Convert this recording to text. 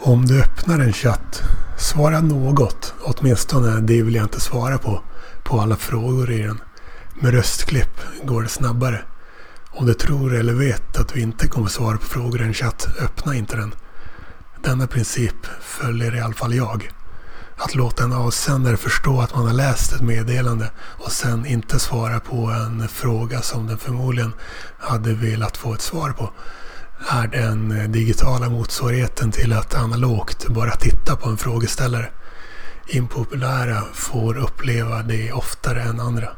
Om du öppnar en chatt, svara något. Åtminstone det vill jag inte svara på. På alla frågor i den. Med röstklipp går det snabbare. Om du tror eller vet att du inte kommer svara på frågor i en chatt, öppna inte den. Denna princip följer i alla fall jag. Att låta en avsändare förstå att man har läst ett meddelande och sen inte svara på en fråga som den förmodligen hade velat få ett svar på är den eh, digitala motsvarigheten till att analogt bara titta på en frågeställare. Impopulära får uppleva det oftare än andra.